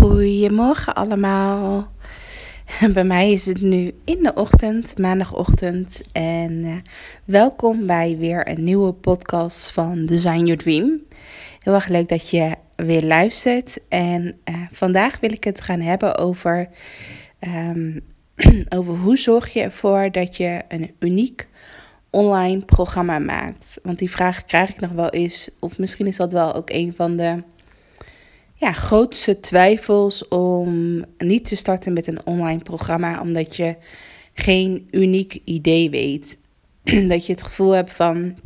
Goedemorgen allemaal. Bij mij is het nu in de ochtend, maandagochtend. En eh, welkom bij weer een nieuwe podcast van Design Your Dream. Heel erg leuk dat je weer luistert. En eh, vandaag wil ik het gaan hebben over, ehm, over hoe zorg je ervoor dat je een uniek online programma maakt. Want die vraag krijg ik nog wel eens, of misschien is dat wel ook een van de ja, grootste twijfels om niet te starten met een online programma, omdat je geen uniek idee weet. dat je het gevoel hebt van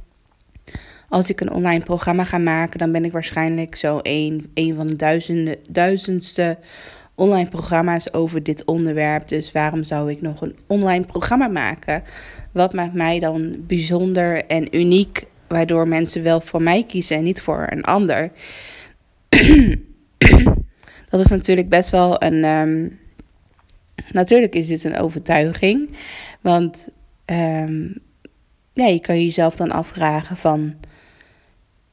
als ik een online programma ga maken, dan ben ik waarschijnlijk zo een, een van de duizenden, duizendste online programma's over dit onderwerp. Dus waarom zou ik nog een online programma maken? Wat maakt mij dan bijzonder en uniek, waardoor mensen wel voor mij kiezen en niet voor een ander? Dat is natuurlijk best wel een. ehm, natuurlijk is dit een overtuiging. Want ehm, ja, je kan jezelf dan afvragen van.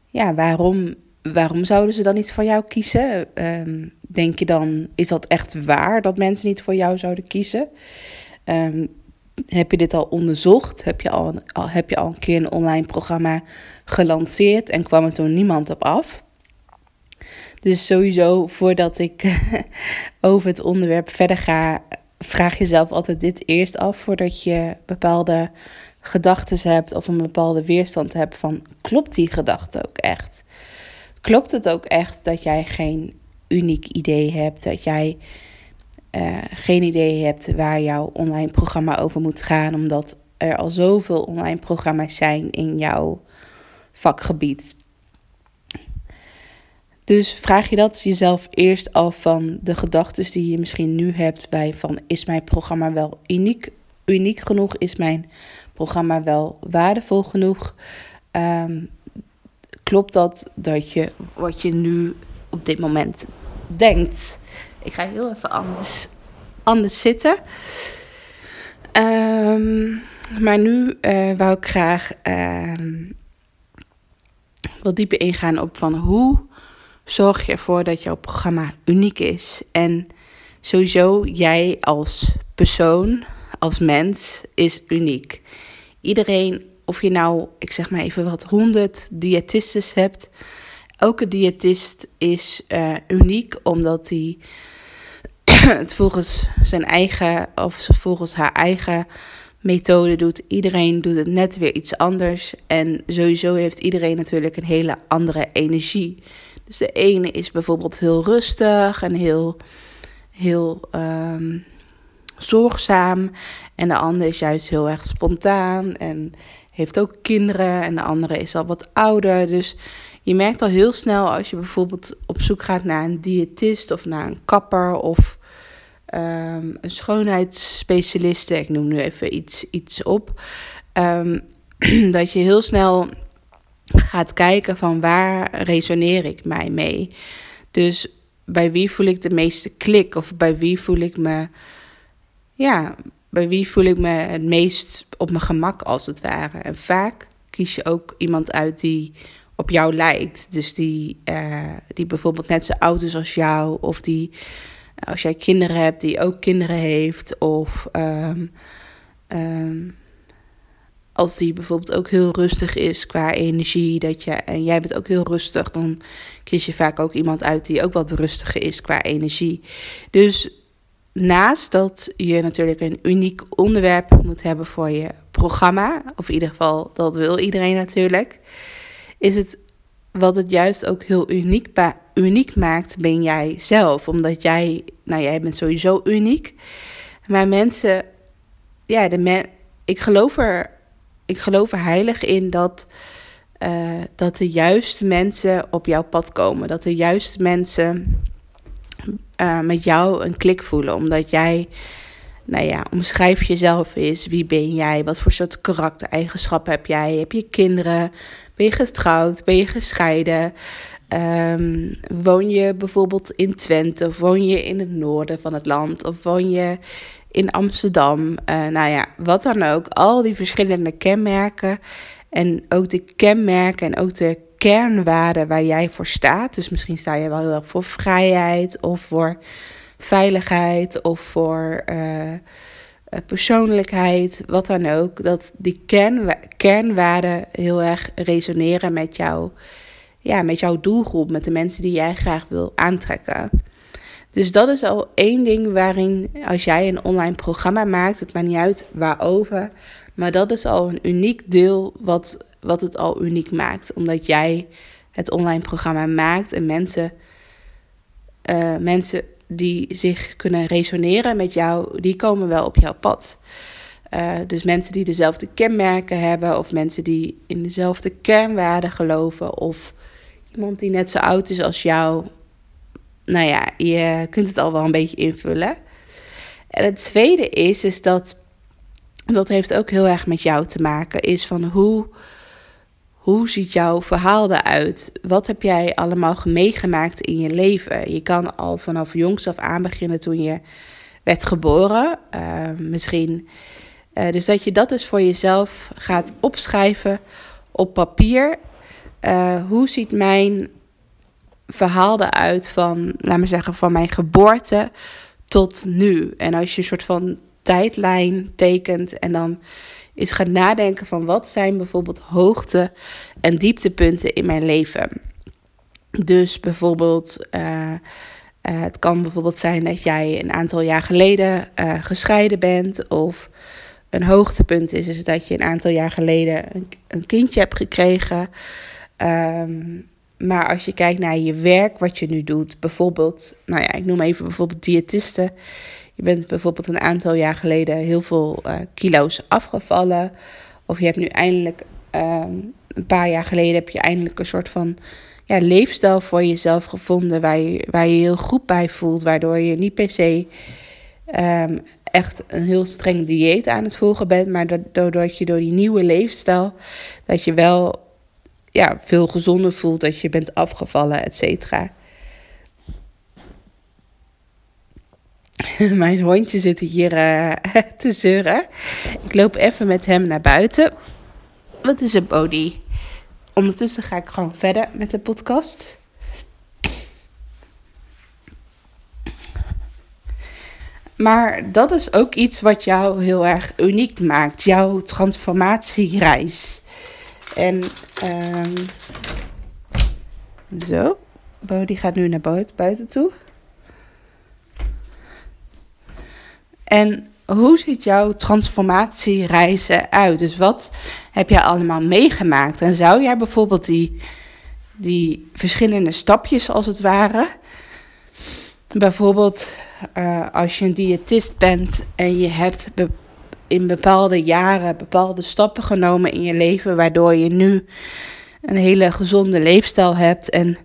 Ja, waarom, waarom zouden ze dan niet voor jou kiezen? Ehm, denk je dan, is dat echt waar dat mensen niet voor jou zouden kiezen? Heb je dit al onderzocht? Heb je al, al, heb je al een keer een online programma gelanceerd en kwam er toen niemand op af? Dus sowieso, voordat ik over het onderwerp verder ga, vraag jezelf altijd dit eerst af voordat je bepaalde gedachten hebt of een bepaalde weerstand hebt van klopt die gedachte ook echt? Klopt het ook echt dat jij geen uniek idee hebt, dat jij uh, geen idee hebt waar jouw online programma over moet gaan, omdat er al zoveel online programma's zijn in jouw vakgebied? Dus vraag je dat jezelf eerst af van de gedachten die je misschien nu hebt bij van is mijn programma wel uniek, uniek genoeg? Is mijn programma wel waardevol genoeg? Um, klopt dat dat je wat je nu op dit moment denkt? Ik ga heel even anders, anders zitten. Um, maar nu uh, wou ik graag um, wat dieper ingaan op van hoe zorg ervoor dat jouw programma uniek is. En sowieso jij als persoon, als mens, is uniek. Iedereen, of je nou, ik zeg maar even wat, honderd diëtistes hebt. Elke diëtist is uh, uniek omdat hij het volgens zijn eigen of volgens haar eigen methode doet. Iedereen doet het net weer iets anders. En sowieso heeft iedereen natuurlijk een hele andere energie. Dus de ene is bijvoorbeeld heel rustig en heel, heel um, zorgzaam. En de andere is juist heel erg spontaan en heeft ook kinderen. En de andere is al wat ouder. Dus je merkt al heel snel als je bijvoorbeeld op zoek gaat naar een diëtist of naar een kapper of um, een schoonheidsspecialiste. Ik noem nu even iets, iets op. Um, dat je heel snel gaat kijken van waar resoneer ik mij mee. Dus bij wie voel ik de meeste klik of bij wie voel ik me, ja, bij wie voel ik me het meest op mijn gemak als het ware. En vaak kies je ook iemand uit die op jou lijkt. Dus die, uh, die bijvoorbeeld net zo oud is als jou of die als jij kinderen hebt, die ook kinderen heeft of um, um, als die bijvoorbeeld ook heel rustig is qua energie, dat je, en jij bent ook heel rustig, dan kies je vaak ook iemand uit die ook wat rustiger is qua energie. Dus naast dat je natuurlijk een uniek onderwerp moet hebben voor je programma, of in ieder geval dat wil iedereen natuurlijk, is het wat het juist ook heel uniek, uniek maakt, ben jij zelf. Omdat jij, nou jij bent sowieso uniek. Maar mensen, ja, de ik geloof er ik geloof er heilig in dat eh, dat de juiste mensen op jouw pad komen. Dat de juiste mensen eh, met jou een klik voelen. Omdat jij, nou ja, omschrijf jezelf eens. Wie ben jij? Wat voor soort karaktereigenschappen heb jij? Heb je kinderen? Ben je getrouwd? Ben je gescheiden? Ehm, woon je bijvoorbeeld in Twente? Of woon je in het noorden van het land? Of woon je in Amsterdam? Eh, nou ja, wat dan ook. Al die verschillende kenmerken. En ook de kenmerken en ook de kernwaarden waar jij voor staat. Dus misschien sta je wel heel erg voor vrijheid of voor veiligheid of voor eh, eh, persoonlijkheid, wat dan ook. Dat die kern, kernwaarden heel erg resoneren met, jou, ja, met jouw doelgroep, met de mensen die jij graag wil aantrekken. Dus dat is al één ding waarin, als jij een online programma maakt, het maakt niet uit waarover, maar dat is al een uniek deel wat, wat het al uniek maakt. Omdat jij het online programma maakt en mensen, uh, mensen die zich kunnen resoneren met jou, die komen wel op jouw pad. Uh, dus mensen die dezelfde kenmerken hebben, of mensen die in dezelfde kernwaarden geloven, of iemand die net zo oud is als jou. Nou ja, je kunt het al wel een beetje invullen. En het tweede is, is dat dat heeft ook heel erg met jou te maken, is van hoe, hoe ziet jouw verhaal eruit? Wat heb jij allemaal meegemaakt in je leven? Je kan al vanaf jongs af aan beginnen toen je werd geboren. Uh, misschien. Uh, dus dat je dat dus voor jezelf gaat opschrijven op papier. Uh, hoe ziet mijn verhaal eruit van, laat me zeggen, van mijn geboorte tot nu? En als je een soort van tijdlijn tekent en dan is gaat nadenken van wat zijn bijvoorbeeld hoogte- en dieptepunten in mijn leven. Dus bijvoorbeeld, uh, uh, het kan bijvoorbeeld zijn dat jij een aantal jaar geleden uh, gescheiden bent. Of een hoogtepunt is, is dat je een aantal jaar geleden een, een kindje hebt gekregen. Um, maar als je kijkt naar je werk, wat je nu doet, bijvoorbeeld, nou ja, ik noem even bijvoorbeeld diëtisten je bent bijvoorbeeld een aantal jaar geleden heel veel uh, kilo's afgevallen. Of je hebt nu eindelijk, um, een paar jaar geleden heb je eindelijk een soort van ja, leefstijl voor jezelf gevonden. Waar je, waar je heel goed bij voelt. Waardoor je niet per se um, echt een heel streng dieet aan het volgen bent. Maar doordat je door die nieuwe leefstijl, dat je wel ja, veel gezonder voelt. Dat je bent afgevallen, et cetera. Mijn hondje zit hier uh, te zeuren. Ik loop even met hem naar buiten. Wat is een body? Ondertussen ga ik gewoon verder met de podcast. Maar dat is ook iets wat jou heel erg uniek maakt. Jouw transformatiereis. En um, zo. Bodie gaat nu naar buiten, toe. En hoe ziet jouw transformatiereizen uit? Dus wat heb jij allemaal meegemaakt? En zou jij bijvoorbeeld die, die verschillende stapjes als het ware, bijvoorbeeld uh, als je een diëtist bent en je hebt in bepaalde jaren bepaalde stappen genomen in je leven, waardoor je nu een hele gezonde leefstijl hebt en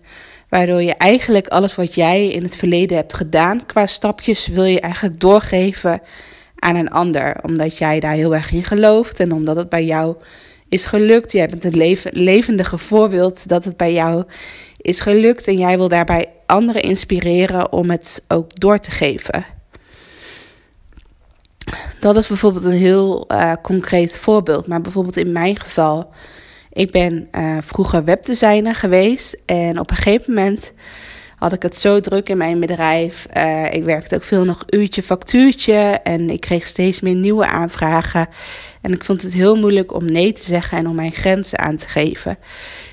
Waardoor je eigenlijk alles wat jij in het verleden hebt gedaan qua stapjes, wil je eigenlijk doorgeven aan een ander. Omdat jij daar heel erg in gelooft en omdat het bij jou is gelukt. Jij bent het leven, levendige voorbeeld dat het bij jou is gelukt. En jij wil daarbij anderen inspireren om het ook door te geven. Dat is bijvoorbeeld een heel uh, concreet voorbeeld. Maar bijvoorbeeld in mijn geval ik ben uh, vroeger webdesigner geweest en op een gegeven moment had ik het zo druk in mijn bedrijf. Uh, ik werkte ook veel nog uurtje factuurtje en ik kreeg steeds meer nieuwe aanvragen. En ik vond het heel moeilijk om nee te zeggen en om mijn grenzen aan te geven.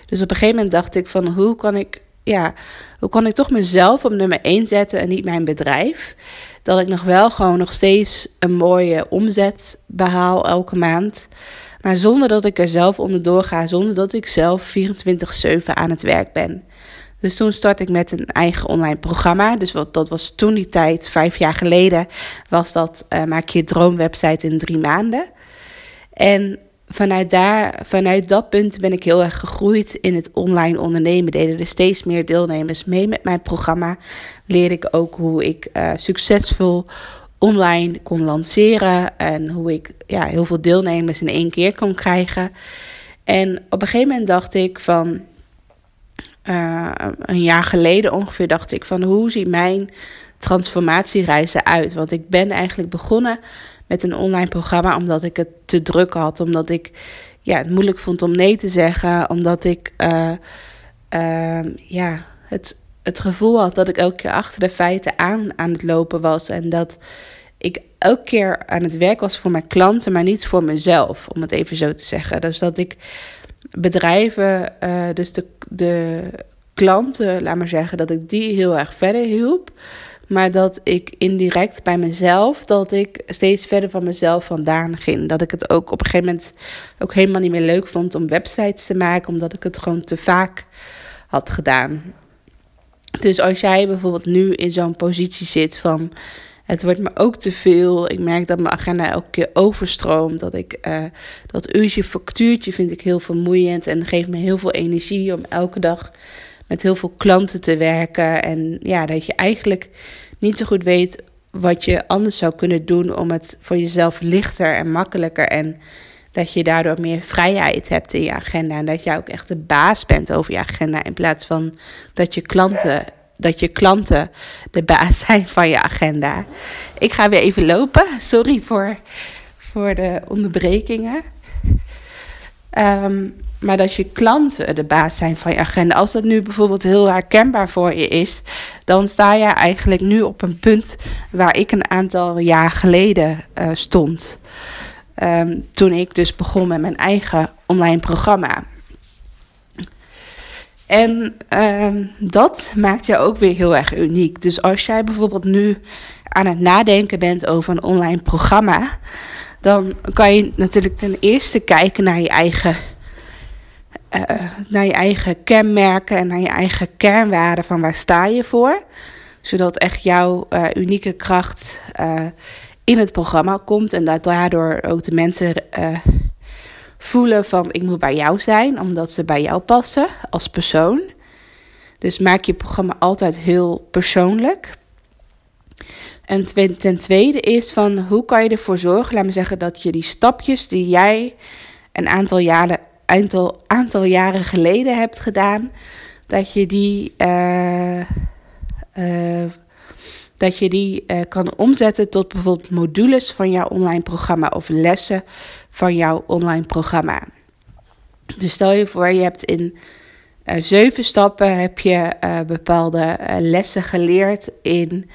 Dus op een gegeven moment dacht ik van hoe kan ik, ja, hoe kan ik toch mezelf op nummer 1 zetten en niet mijn bedrijf? Dat ik nog wel gewoon nog steeds een mooie omzet behaal elke maand. Maar zonder dat ik er zelf onderdoor ga, zonder dat ik zelf 24-7 aan het werk ben. Dus toen start ik met een eigen online programma. Dus wat, dat was toen die tijd, vijf jaar geleden, was dat uh, maak je droomwebsite in drie maanden. En vanuit, daar, vanuit dat punt ben ik heel erg gegroeid in het online ondernemen. Deden er steeds meer deelnemers mee met mijn programma. Leerde ik ook hoe ik uh, succesvol online kon lanceren. En hoe ik ja, heel veel deelnemers in één keer kon krijgen. En op een gegeven moment dacht ik van. Uh, een jaar geleden ongeveer dacht ik van hoe ziet mijn transformatiereis eruit? Want ik ben eigenlijk begonnen met een online programma omdat ik het te druk had. Omdat ik ja, het moeilijk vond om nee te zeggen. Omdat ik uh, uh, ja, het, het gevoel had dat ik elke keer achter de feiten aan, aan het lopen was. En dat ik elke keer aan het werk was voor mijn klanten, maar niet voor mezelf, om het even zo te zeggen. Dus dat ik bedrijven, uh, dus de, de klanten, laat maar zeggen, dat ik die heel erg verder hielp. Maar dat ik indirect bij mezelf, dat ik steeds verder van mezelf vandaan ging. Dat ik het ook op een gegeven moment ook helemaal niet meer leuk vond om websites te maken, omdat ik het gewoon te vaak had gedaan. Dus als jij bijvoorbeeld nu in zo'n positie zit van het wordt me ook te veel. Ik merk dat mijn agenda elke keer overstroomt. Dat ik uh, dat uurtje factuurtje vind ik heel vermoeiend en geeft me heel veel energie om elke dag met heel veel klanten te werken. En ja, dat je eigenlijk niet zo goed weet wat je anders zou kunnen doen om het voor jezelf lichter en makkelijker en dat je daardoor meer vrijheid hebt in je agenda en dat jij ook echt de baas bent over je agenda in plaats van dat je klanten dat je klanten de baas zijn van je agenda. Ik ga weer even lopen. Sorry voor, voor de onderbrekingen. Um, maar dat je klanten de baas zijn van je agenda. Als dat nu bijvoorbeeld heel herkenbaar voor je is, dan sta je eigenlijk nu op een punt waar ik een aantal jaar geleden uh, stond. Um, toen ik dus begon met mijn eigen online programma. En um, dat maakt jou ook weer heel erg uniek. Dus als jij bijvoorbeeld nu aan het nadenken bent over een online programma, dan kan je natuurlijk ten eerste kijken naar je eigen, uh, naar je eigen kenmerken en naar je eigen kernwaarden van waar sta je voor. Zodat echt jouw uh, unieke kracht uh, in het programma komt en dat daardoor ook de mensen voelen van ik moet bij jou zijn, omdat ze bij jou passen als persoon. Dus maak je programma altijd heel persoonlijk. En ten tweede is van hoe kan je ervoor zorgen, laat me zeggen, dat je die stapjes die jij een aantal jaren, aantal, aantal jaren geleden hebt gedaan, dat je die, uh, uh, dat je die uh, kan omzetten tot bijvoorbeeld modules van jouw online programma of lessen van jouw online programma. Dus stel je voor, je hebt in zeven stappen heb je bepaalde lessen geleerd in,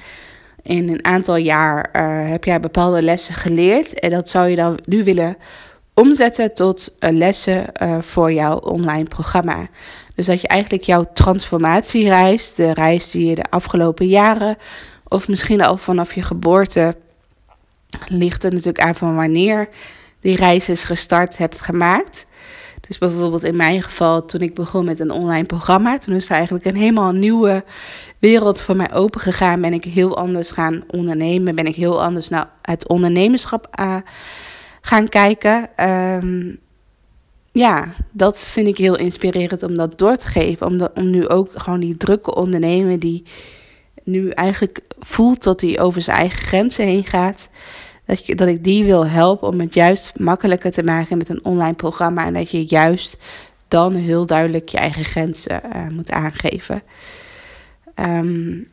in een aantal jaar heb jij bepaalde lessen geleerd en dat zou je dan nu willen omzetten tot lessen voor jouw online programma. Dus dat je eigenlijk jouw transformatiereis, de reis die je de afgelopen jaren of misschien al vanaf je geboorte ligt er natuurlijk aan van wanneer die reis is gestart hebt gemaakt. Dus bijvoorbeeld in mijn geval, toen ik begon met een online programma, toen is er eigenlijk een helemaal nieuwe wereld voor mij open gegaan. Ben ik heel anders gaan ondernemen, ben ik heel anders naar het ondernemerschap uh, gaan kijken. Um, ja, dat vind ik heel inspirerend om dat door te geven. Om, om nu ook gewoon die drukke ondernemer die nu eigenlijk voelt dat hij over zijn eigen grenzen heen gaat dat, je, dat ik die wil helpen om het juist makkelijker te maken met een online programma. En dat je juist dan heel duidelijk je eigen grenzen uh, moet aangeven. Um,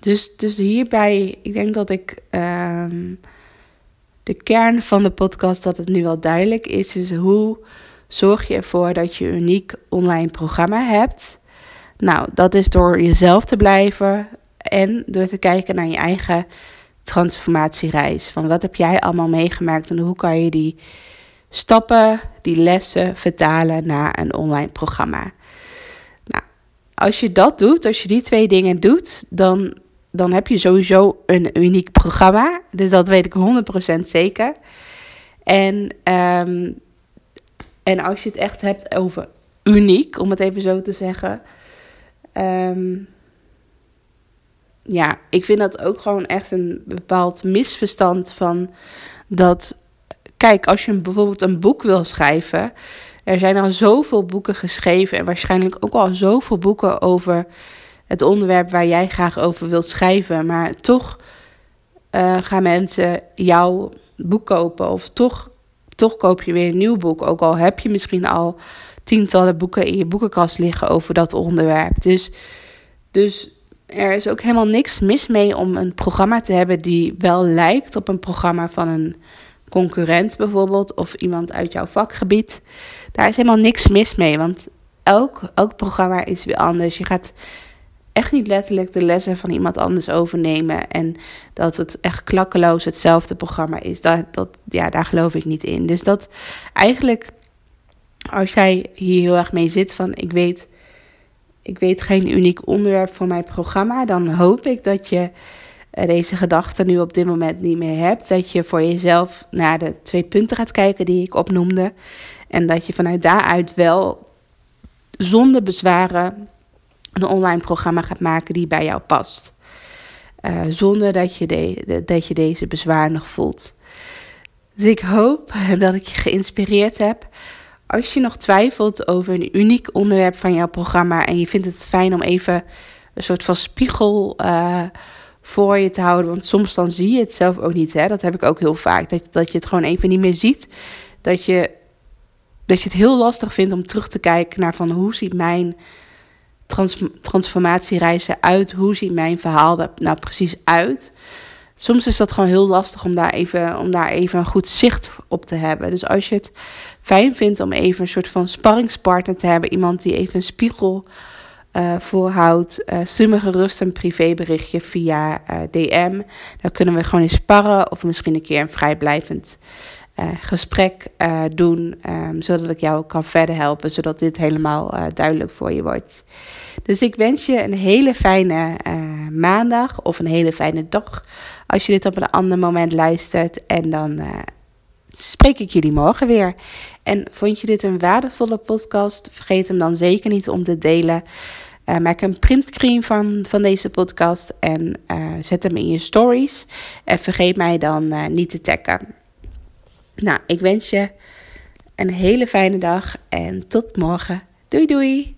dus, dus hierbij, ik denk dat ik um, de kern van de podcast, dat het nu wel duidelijk is. Dus hoe zorg je ervoor dat je een uniek online programma hebt? Nou, dat is door jezelf te blijven en door te kijken naar je eigen transformatiereis. Van wat heb jij allemaal meegemaakt en hoe kan je die stappen, die lessen vertalen naar een online programma. Als je dat doet, als je die twee dingen doet, dan, dan heb je sowieso een uniek programma. Dus dat weet ik 100% zeker. En, um, en als je het echt hebt over uniek, om het even zo te zeggen. Um, ja, ik vind dat ook gewoon echt een bepaald misverstand van dat kijk, als je bijvoorbeeld een boek wil schrijven, er zijn al zoveel boeken geschreven en waarschijnlijk ook al zoveel boeken over het onderwerp waar jij graag over wilt schrijven. Maar toch uh, gaan mensen jouw boek kopen of toch, toch koop je weer een nieuw boek. Ook al heb je misschien al tientallen boeken in je boekenkast liggen over dat onderwerp. Dus, dus er is ook helemaal niks mis mee om een programma te hebben die wel lijkt op een programma van een concurrent bijvoorbeeld of iemand uit jouw vakgebied. Daar is helemaal niks mis mee, want elk, elk programma is weer anders. Je gaat echt niet letterlijk de lessen van iemand anders overnemen en dat het echt klakkeloos hetzelfde programma is. Dat, dat, ja, daar geloof ik niet in. Dus dat eigenlijk, als jij hier heel erg mee zit van ik weet, ik weet geen uniek onderwerp voor mijn programma, dan hoop ik dat je deze gedachte nu op dit moment niet meer hebt. Dat je voor jezelf naar de twee punten gaat kijken die ik opnoemde. En dat je vanuit daaruit wel zonder bezwaren een online programma gaat maken die bij jou past. Uh, zonder dat je, dat je deze bezwaar nog voelt. Dus ik hoop dat ik je geïnspireerd heb. Als je nog twijfelt over een uniek onderwerp van jouw programma en je vindt het fijn om even een soort van spiegel uh, voor je te houden. Want soms dan zie je het zelf ook niet. Hè? Dat heb ik ook heel vaak. Dat, dat je het gewoon even niet meer ziet. Dat je, dat je het heel lastig vindt om terug te kijken naar van hoe ziet mijn trans, transformatiereis eruit? Hoe ziet mijn verhaal er nou precies uit? Soms is dat gewoon heel lastig om daar, even, om daar even een goed zicht op te hebben. Dus als je het fijn vindt om even een soort van sparringspartner te hebben, iemand die even een spiegel uh, voorhoudt, uh, stuur me gerust een privéberichtje via uh, DM. Dan kunnen we gewoon eens sparren of misschien een keer een vrijblijvend gesprek doen, um, zodat ik jou kan verder helpen, zodat dit helemaal duidelijk voor je wordt. Dus ik wens je een hele fijne maandag of een hele fijne dag als je dit op een ander moment luistert. En dan spreek ik jullie morgen weer. En vond je dit een waardevolle podcast? Vergeet hem dan zeker niet om te delen. Uh, maak een printscreen van, van deze podcast en uh, zet hem in je stories. En vergeet mij dan uh, niet te taggen. Nou, ik wens je een hele fijne dag en tot morgen. Doei doei!